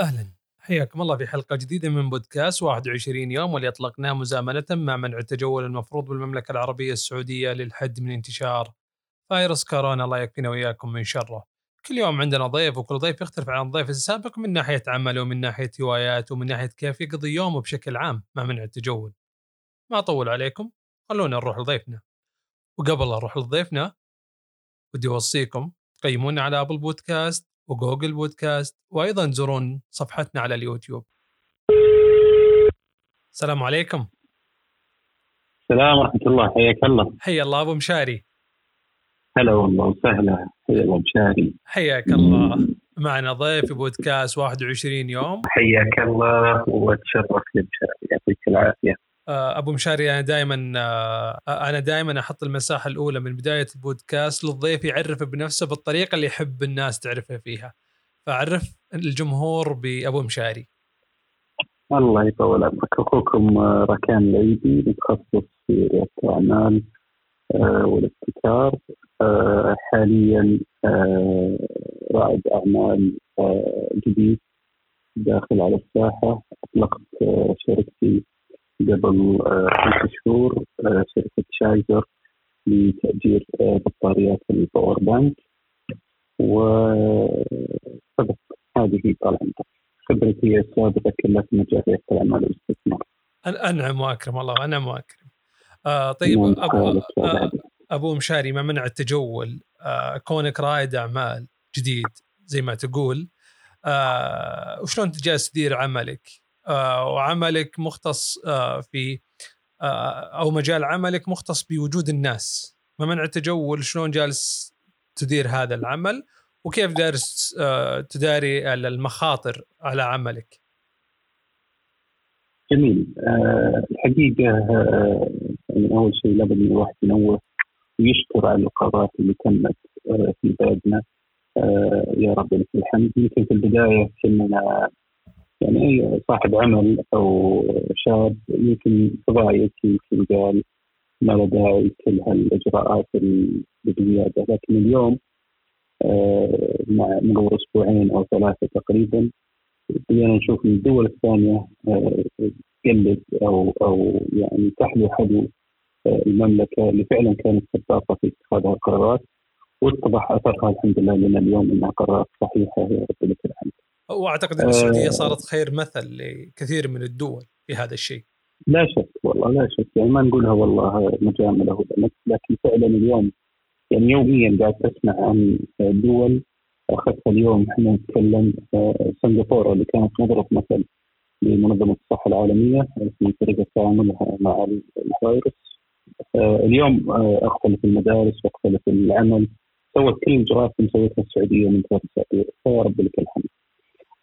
أهلا حياكم الله في حلقة جديدة من بودكاست 21 يوم واللي اطلقناه مزامنة مع منع التجول المفروض بالمملكة العربية السعودية للحد من انتشار فيروس كورونا الله يكفينا وإياكم من شره. كل يوم عندنا ضيف وكل ضيف يختلف عن الضيف السابق من ناحية عمله ومن ناحية هوايات ومن ناحية كيف يقضي يومه بشكل عام مع منع التجول. ما أطول عليكم خلونا نروح لضيفنا. وقبل أروح لضيفنا ودي أوصيكم تقيمونا على أبل بودكاست وجوجل بودكاست وأيضا تزورون صفحتنا على اليوتيوب. السلام عليكم. السلام ورحمة الله حياك الله. حيا الله أبو مشاري. هلا والله وسهلا. حيا الله مشاري. حياك الله. معنا ضيف في بودكاست 21 يوم. حياك الله وتشرف لي مشاري. يعطيك العافية. أبو مشاري أنا دائما أنا دائما أحط المساحة الأولى من بداية البودكاست للضيف يعرف بنفسه بالطريقة اللي يحب الناس تعرفه فيها. فعرف الجمهور بأبو مشاري. الله يطول عمرك. أخوكم ركان العيدي متخصص في رياده الأعمال آه، والابتكار آه، حاليا رائد أعمال جديد داخل على الساحة. أطلقت شركتي قبل آه، خمس شهور آه، شركة شايزر لتأجير آه، بطاريات ال power bank. وصدق هذه طال عمرك خبرتي السابقة كلها في مجال ريادة الأعمال والاستثمار أنعم وأكرم الله أنعم وأكرم آه طيب أبو, آه أبو مشاري مع منع التجول؟ آه كونك رائد أعمال جديد زي ما تقول. آه وشلون جالس تدير عملك؟ وعملك مختص آه، في آه، أو مجال عملك مختص بوجود الناس. ما منع التجول شلون جالس تدير هذا العمل وكيف دارس تداري المخاطر على عملك. جميل. الحقيقة يعني أول شيء لابد الواحد ينوه ويشكر على القرارات اللي تمت في بلدنا. يا رب لك الحمد. يمكن في البداية كنا يعني اي صاحب عمل أو شاب يمكن ضايق يمكن قال ما له داعي كل هالإجراءات بزياده لكن اليوم آه، مع مرور أسبوعين أو ثلاثة تقريبا بدينا نشوف الدول الثانية آه، تقلد أو أو يعني تحلو حدو آه، المملكة اللي فعلا كانت سباقه في اتخاذ القرارات واتضح أثرها الحمد لله لنا اليوم إنها قرارات صحيحة يا رب لك الحمد. وأعتقد إن السعودية آه. صارت خير مثل لكثير من الدول في هذا الشيء. لا شك والله لا شك يعني ما نقولها والله مجاملة ولا لكن فعلا اليوم يعني يوميا قاعد تسمع عن دول اخذتها اليوم إحنا نتكلم آه، سنغافورة اللي كانت مضرب مثل لمنظمة الصحة العالمية في طريقه تعاملها مع الفيروس آه، اليوم اختلف المدارس واختلف العمل سوت كل الاجراءات اللي مسويتها السعودية من ثلاث اسابيع فيا رب لك الحمد.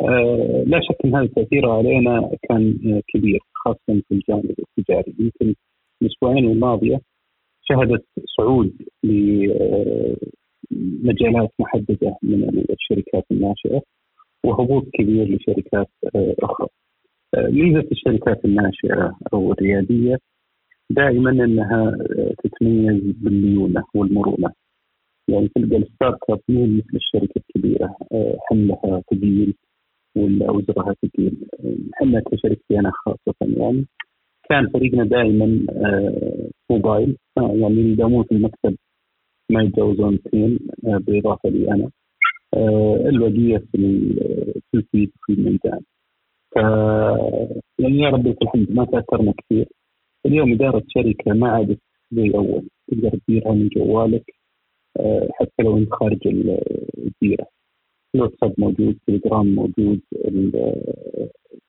آه، لا شك إن هذا تاثيره علينا كان كبير خاصة في الجانب التجاري يمكن الاسبوعين الماضيه شهدت صعود لمجالات محددة من الشركات الناشئة وهبوط كبير لشركات آه، أخرى. آه، ميزة الشركات الناشئة أو الريادية دائما إنها تتميز بالليونة والمرونة. يعني تلقى ال startup مو مثل الشركة الكبيرة حملها ثقيل وزرها ثقيل إحنا كشركتي أنا خاصة يعني. كان فريقنا دائما آه، موبايل. آه، يعني يداومون في المكتب ما يتجاوزون اثنين آه، بالاضافه لي أنا. البقيه في الفيد في الميدان. ف يعني يا رب الحمد ما تأثرنا كثير. اليوم اداره شركة ما عادت زي أول تقدر تديرها من جوالك. حتى لو أنت خارج الديرة. الواتساب موجود تليجرام موجود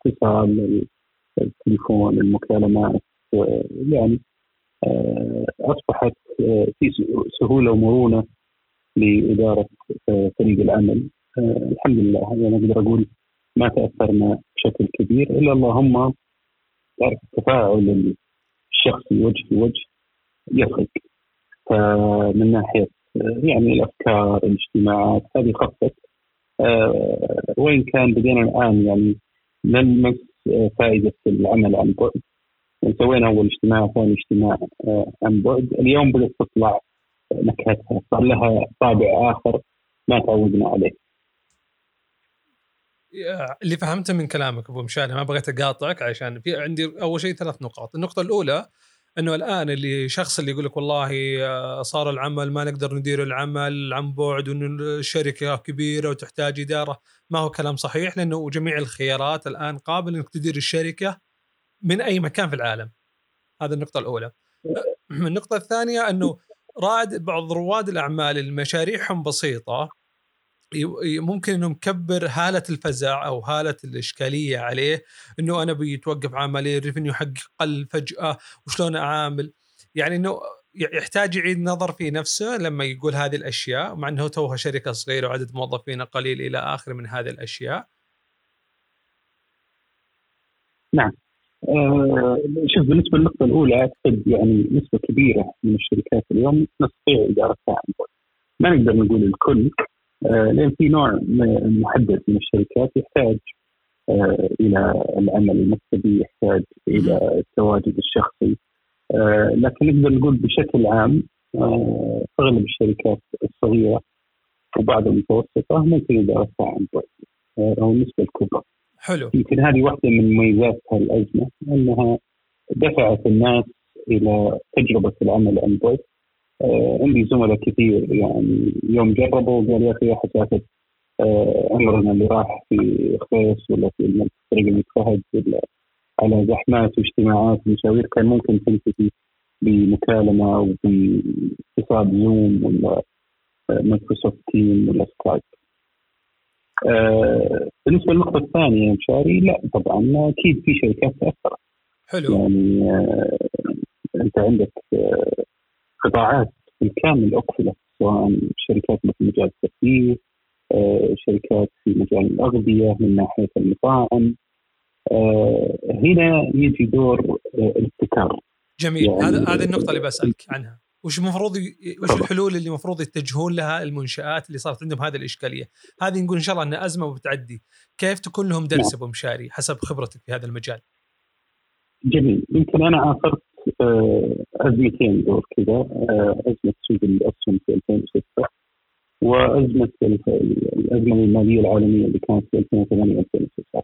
الاتصال التليفون المكالمات يعني آه، أصبحت آه، في سهولة ومرونة لإدارة آه، فريق العمل. الحمد لله. يعني أقدر أقول ما تأثرنا بشكل كبير إلا اللهم تعرف التفاعل الشخصي وجه في وجه يفرق. فمن ناحية يعني الأفكار الاجتماعات هذه خفت. آه، وين كان بدينا الآن يعني نلمس آه، فائدة العمل عن بعد. يعني سوينا أول اجتماع ثاني اجتماع آه، عن بعد. اليوم بدأت تطلع نكهتها صار لها طابع آخر ما تعودنا عليه. اللي فهمته من كلامك أبو مشاري ما بغيت أقاطعك عشان في عندي أول شيء ثلاث نقاط، النقطة الأولى إنه الآن اللي شخص اللي يقول لك والله آه، صار العمل ما نقدر ندير العمل عن بعد وإن الشركة كبيرة وتحتاج إدارة ما هو كلام صحيح لأنه جميع الخيارات الآن قابل إنك تدير الشركة من أي مكان في العالم. هذه النقطة الأولى. النقطة الثانية إنه رائد بعض رواد الأعمال اللي مشاريعهم بسيطة ممكن إنه مكبر هالة الفزع أو هالة الإشكالية عليه إنه أنا بيتوقف عملي الريفنيو حقي قل فجأة وشلون أعامل يعني إنه يحتاج يعيد نظر في نفسه لما يقول هذه الأشياء مع إنه توها شركة صغيرة وعدد موظفين قليل إلى اخره من هذه الأشياء. نعم. آه شوف بالنسبة للنقطة الأولى أعتقد يعني نسبة كبيرة من الشركات اليوم نستطيع ادارتها. ما نقدر نقول الكل لأن في نوع محدد من الشركات يحتاج آه، إلى العمل المكتبي يحتاج إلى التواجد الشخصي آه، لكن نقدر نقول بشكل عام أغلب الشركات الصغيرة وبعض المتوسطة ممكن ادارتها عن بعد أو النسبة الكبرى. حلو. يمكن هذه واحدة من مميزات الازمه أنها دفعت الناس إلى تجربة العمل عن بعد آه، عندي زملاء كثير يعني يوم جربوا قال يا أخي حسافه آه، عمرنا اللي راح في خيس ولا في طريق الملك فهد ولا على زحمات واجتماعات ومشاوير كان ممكن تنتهي بمكالمة أو باتصال زوم ولا مايكروسوفت تيم ولا سكايب. آه بالنسبة للنقطة الثانية يا مشاري لا طبعا أكيد في شركات تاثرت. حلو يعني آه أنت عندك آه قطاعات بالكامل أقفلت سواء شركات مثل مجال الترفيه آه، شركات في مجال الأغذية من ناحية المطاعم. آه، هنا يجي دور آه، الابتكار. جميل. يعني هذا هذه النقطة اللي بسألك عنها. وش المفروض وش الحلول اللي المفروض يتجهون لها المنشآت اللي صارت عندهم هذه الإشكالية؟ هذه نقول إن شاء الله أنها أزمة وبتعدي. كيف تكون لهم درس نعم. أبو مشاري حسب خبرتك في هذا المجال؟ جميل. يمكن أنا عاصرت أزمتين دور كذا آه، أزمة سوق الأسهم في 2006 وأزمة الأزمة المالية العالمية اللي كانت في 2008 2009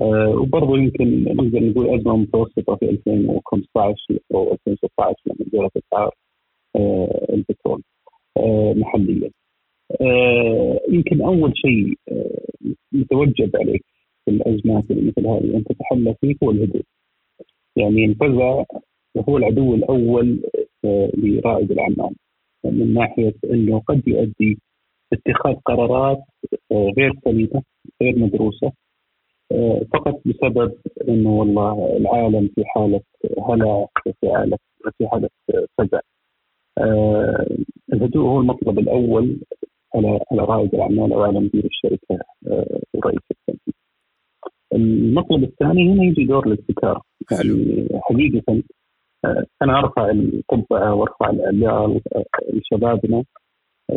آه، وبرضه يمكن نقدر نقول أزمة متوسطة في 2015 أو 2016 لما نزلت أسعار البترول محليا. يمكن أول شيء يتوجب عليك في الأزمات اللي مثل هذه أن تتحلى فيه هو الهدوء. يعني الفزع وهو العدو الأول آه، لرائد الأعمال من ناحية إنه قد يؤدي اتخاذ قرارات آه، غير سليمة غير مدروسة آه، فقط بسبب إنه والله العالم في حالة هلع في حالة في حالة فزع. الهدوء هو المطلب الأول على على رائد الأعمال أو على مدير الشركة ورئيس التنفيذ. المطلب الثاني هنا يجي دور الابتكار يعني حقيقة أنا أرفع القبعة وأرفع العيال لشبابنا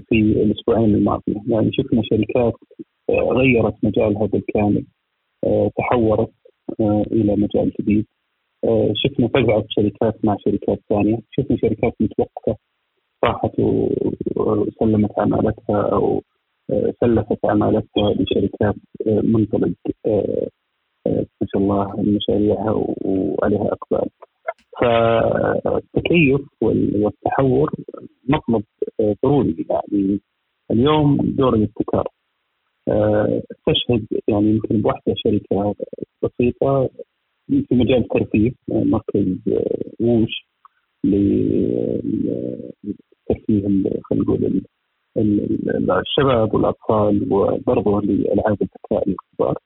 في الأسبوعين الماضيه يعني شفنا شركات غيرت مجالها بالكامل تحورت إلى مجال جديد. شفنا فزعه شركات مع شركات ثانية. شفنا شركات متوقفة راحت وسلمت عمالتها أو سلفت عمالتها لشركات منطلق ما شاء الله مشاريعها وعليها إقبال. فالتكيف والتحور مطلب ضروري يعني اليوم دور الابتكار. آه، تشهد يعني يمكن بواحدة شركة بسيطة في مجال الترفيه مركز ووش لترفيه خلينا نقول الشباب والأطفال وبرضه لألعاب الذكاء الكبار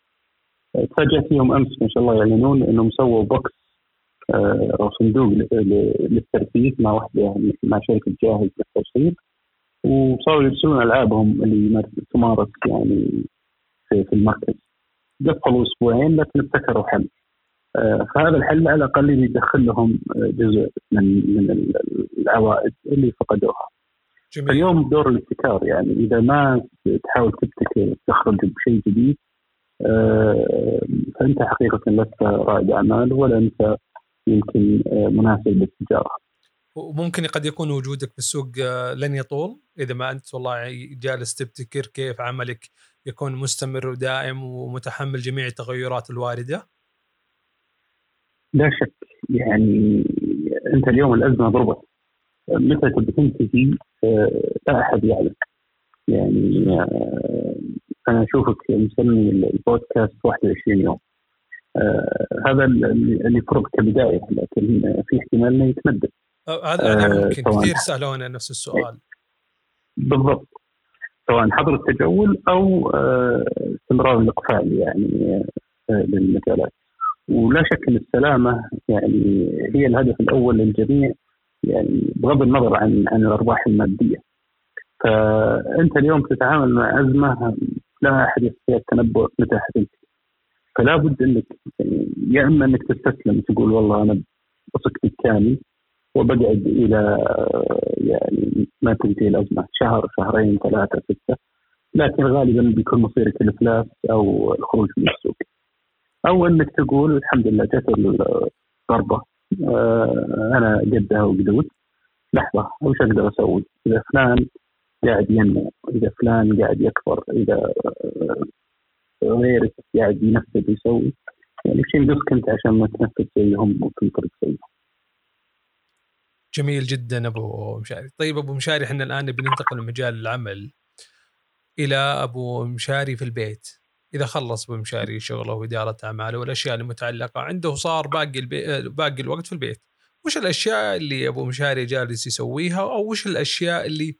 تفاجأت فيهم أمس ما شاء الله يعلنون إنهم سووا بوكس أو آه، صندوق للترفيه مع واحدة مع شركة جاهز للتوصيل وصاروا يرسلون ألعابهم اللي تمارس يعني في, في المركز قفلوا أسبوعين لكن ابتكروا حل آه، فهذا الحل على الأقل يدخل لهم جزء من من العوائد اللي فقدوها. جميل. اليوم دور الابتكار يعني إذا ما تحاول تبتكر تخرج بشيء جديد آه، فأنت حقيقة لست رائد أعمال ولا أنت يمكن آه، مناسب للتجارة. وممكن قد يكون وجودك في السوق آه، لن يطول. إذا ما أنت والله جالس تبتكر كيف عملك يكون مستمر ودائم ومتحمل جميع التغيرات الواردة؟ لا شك. يعني أنت اليوم الأزمة ضربت. متى تبي تنتهي آه، لا أحد يعلم. يعني آه، أنا أشوفك مسمي البودكاست 21 يوم. آه هذا اللي فرق كبداية لكن في احتمال إنه يتمدد. هذا آه ممكن كثير سألونا نفس السؤال. بالضبط. سواء حظر التجول أو آه استمرار الإقفال يعني آه للمجالات. ولا شك إن السلامة يعني هي الهدف الأول للجميع يعني بغض النظر عن عن الارباح المادية. فأنت اليوم تتعامل مع أزمة لا أحد يستطيع التنبؤ متى حتنتهي فلا بد إنك يا إما إنك تستسلم تقول والله أنا بثق بالكامل وبقعد إلى يعني ما تنتهي الازمه شهر شهرين ثلاثة ستة. لكن غالبا بيكون مصيرك الإفلاس أو الخروج من السوق. أو إنك تقول الحمد لله جت الضربة آه أنا قدها وقدود لحظة وش أقدر أسوي؟ إذا فلان قاعد ينمو، إذا فلان قاعد يكبر، إذا غيرك قاعد ينفذ ويسوي يعني وش ينقصك انت عشان ما تنفذ زيهم وتنطلق زيهم. جميل جدا أبو مشاري، طيب أبو مشاري إحنا الآن بننتقل من مجال العمل إلى أبو مشاري في البيت. إذا خلص بمشاري شغله وإدارة أعماله والأشياء المتعلقة عنده صار باقي البي... باقي الوقت في البيت وش الأشياء اللي أبو مشاري جالس يسويها أو وش الأشياء اللي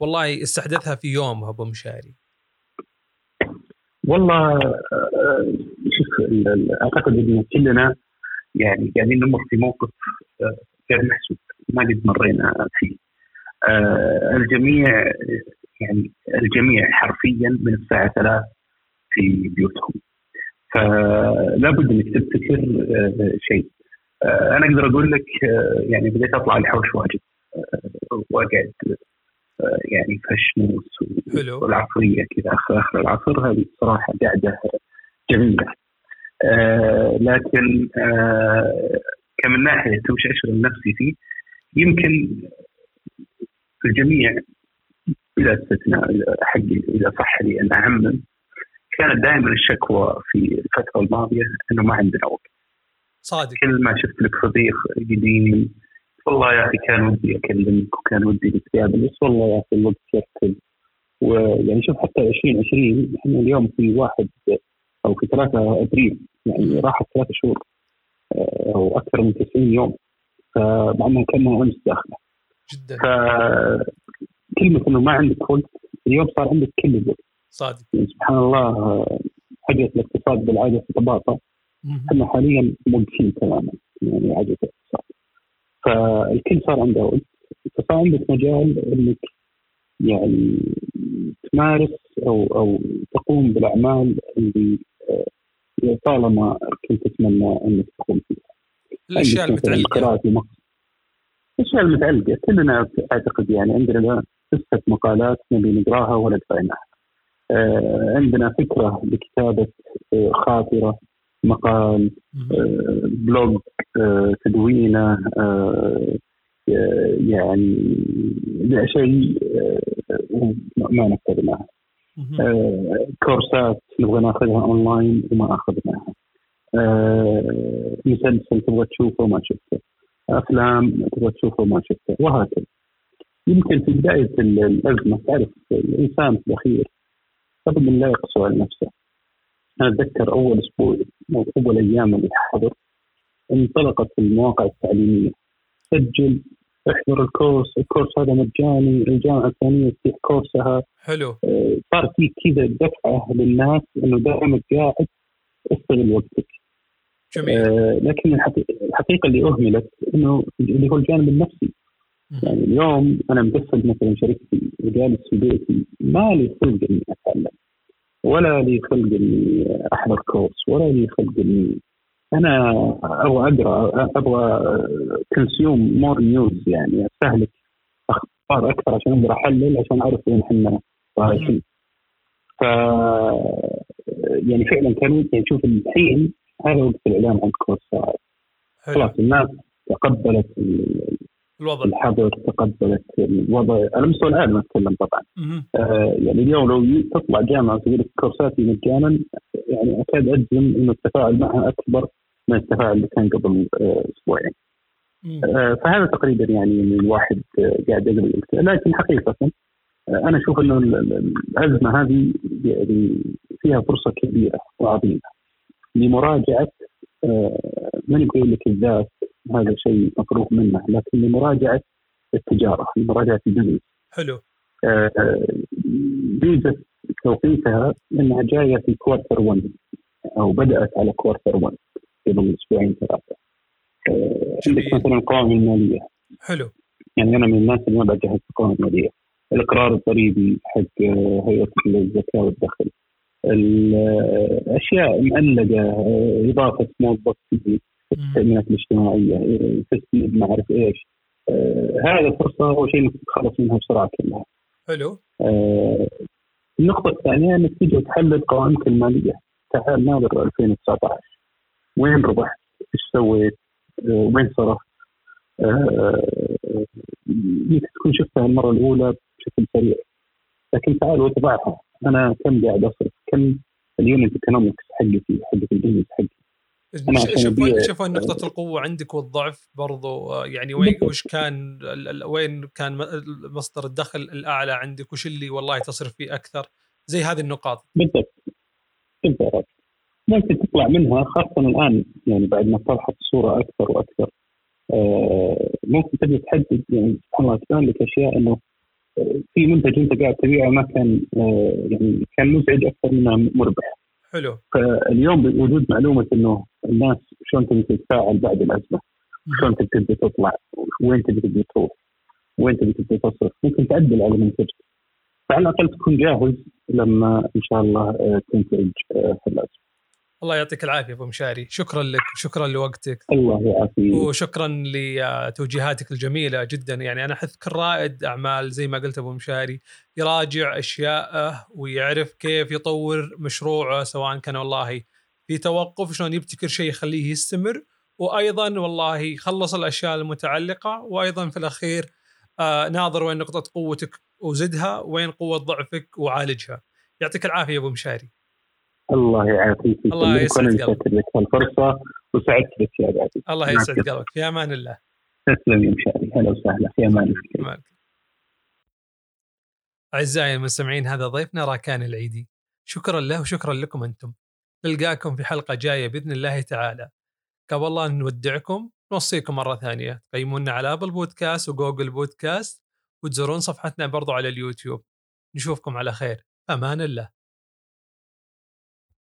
والله استحدثها في يوم أبو مشاري والله آه، شوف أعتقد إن كلنا يعني قاعدين نمر في موقف آه، غير محسوب ما قد مرينا فيه. آه، الجميع يعني الجميع حرفيا من الساعة 3 في بيوتهم. فلا بد إنك تبتكر شيء. أنا أقدر أقول لك يعني بديت أطلع الحوش واجد وأقعد يعني في الشموس والعصرية كذا اخر آخر العصر. هذه صراحة قاعدة جميلة. لكن كمن ناحية اشغل نفسي فيه يمكن الجميع بلا استثناء حقي إذا صح لي أن أعمم كانت دائما الشكوى في الفترة الماضية إنه ما عندنا وقت. صادق. كل ما شفت لك صديق قديم والله يا أخي كان ودي أكلمك وكان ودي نتقابل بس والله يا أخي الوقت يركض ويعني شوف حتى 2020 إحنا اليوم في واحد أو في 3 أبريل يعني راحت ثلاث شهور آه، أو أكثر من 90 يوم. فمع انها كانها أمس داخلة. جدا. كلمة إنه ما عندك وقت اليوم صار عندك كل الوقت. صادق. يعني سبحان الله حاجة الاقتصاد بالعادة تتباطأ. إحنا حاليا موقفين تماما يعني عجلة الاقتصاد. فالكل صار عنده وقت فصار عندك مجال إنك يعني تمارس أو أو تقوم بالأعمال اللي آه، طالما كنت تتمنى إنك تقوم فيها. الأشياء المتعلقة. الأشياء المتعلقة. كلنا أعتقد يعني عندنا قصة مقالات نبي نقراها ولا قريناها. آه، عندنا فكرة لكتابة آه، خاطرة. مقال آه، بلوج تدوينه يعني شيء ما نفذناها كورسات نبغى ناخذها أونلاين وما أخذناها. مسلسل تبغى تشوفه وما شفته. أفلام تبغى تشوفه وما شفته. وهكذا. يمكن في بداية الأزمة تعرف الإنسان في الأخير. قبل لا يقسو على نفسه. أنا أتذكر أول أسبوع أو أول أيام الحظر انطلقت المواقع التعليمية. سجل احضر الكورس الكورس هذا مجاني الجامعة الثانية تفتح كورسها. حلو. آه، صار في كذا دفعة للناس إنه دائما قاعد استغل وقتك. جميل. آه لكن الحقيقة اللي أهملت إنه اللي هو الجانب النفسي. يعني اليوم أنا مقفل مثلا شركتي وجالس في بيتي ما لي خلق إني أتعلم. ولا لي خلق إني أحضر course ولا لي خلق إني أنا أبغى أقرأ أبغى consume more news يعني أستهلك أخبار أكثر عشان أقدر أحلل عشان أعرف وين إحنا رايحين. ف يعني فعلا كان يعني شوف الحين هذا وقت الإعلان عن course. خلاص الناس تقبلت الوضع. الحظر تقبلت الوضع على مستوى العالم أتكلم طبعا. آه يعني اليوم لو تطلع جامعة تقول لك كورساتي مجانا يعني أكاد أجزم انه التفاعل معها أكبر من التفاعل اللي كان قبل آه أسبوعين. آه فهذا تقريبا يعني الواحد آه قاعد يقبل لكن حقيقة آه أنا أشوف إنه الأزمة هذه يعني فيها فرصة كبيرة وعظيمة لمراجعة آه، ماني بقول لك الذات هذا شيء مفروغ منه. لكن لمراجعة التجارة لمراجعة ال business حلو. ميزه آه، توقيتها إنها جاية في quarter 1 أو بدأت على quarter 1 قبل أسبوعين ثلاثة. آه، عندك مثلا القوائم الماليه حلو. يعني أنا من الناس اللي ما بجهز القوائم الماليه الإقرار الضريبي حق هيئة الزكاة والدخل. الأشياء معلقه إضافة موظف التأمينات الاجتماعية تسديد ما أعرف إيش آه هذا فرصه أول شيء إنك تتخلص منها بسرعة كلها. حلو. آه النقطة الثانية إنك تجي تحلل قوائمك المالية تعال ناظر 2019 وين ربحت؟ إيش سويت؟ آه وين صرفت؟ آه تكون شفتها المرة الأولى بشكل سريع لكن تعال وتبعها أنا كم قاعد أصرف كم ال unit economics حقتي حقت ال business حقي شوف شوف نقطة القوة عندك والضعف برضو؟ آه، يعني وين وش كان وين كان مصدر الدخل الأعلى عندك؟ وش اللي والله تصرف فيه أكثر؟ زي هذه النقاط. بالضبط. بالضبط. ممكن تطلع منها خاصة الآن يعني بعد ما طرحت الصورة أكثر وأكثر آه، ممكن تبدأ تحدد يعني سبحان الله تبان لك أشياء إنه في منتج أنت قاعد تبيعه ما كان آه، يعني كان مزعج أكثر منه مربح. حلو. فاليوم بوجود معلومة إنه الناس شلون تبي تتفاعل بعد الازمه، شلون تبي تطلع، وين تبي تبي تروح، وين تبي تبي تصرف، ممكن تعدل على منتجك. فعلى الأقل تكون جاهز لما إن شاء الله آه، تنتج آه، في الازمه. الله يعطيك العافية أبو مشاري. شكرا لك شكرا لوقتك. الله يعافيك. وشكرا لتوجيهاتك الجميلة جدا. يعني أنا احث كل رائد أعمال زي ما قلت أبو مشاري يراجع أشياءه ويعرف كيف يطور مشروعه سواء كان والله في توقف شلون يبتكر شيء يخليه يستمر وأيضا والله يخلص الأشياء المتعلقة وأيضا في الأخير آه ناظر وين نقطة قوتك وزدها وين قوة ضعفك وعالجها. يعطيك العافية أبو مشاري. الله يعافيك. الله يسعد قلبك. لك الفرصه وسعدت بك يا عزيزي الله يسعد قلبك. في أمان الله. تسلم يا مشاري أهلا وسهلا. في أمان الله. أعزائي المستمعين هذا ضيفنا راكان العيدي. شكرا له وشكرا لكم أنتم. نلقاكم في حلقة جاية بإذن الله تعالى. قبل الله نودعكم نوصيكم مرة ثانية. تقيمونا على أبل بودكاست وجوجل بودكاست وتزورون صفحتنا برضو على اليوتيوب. نشوفكم على خير. أمان الله.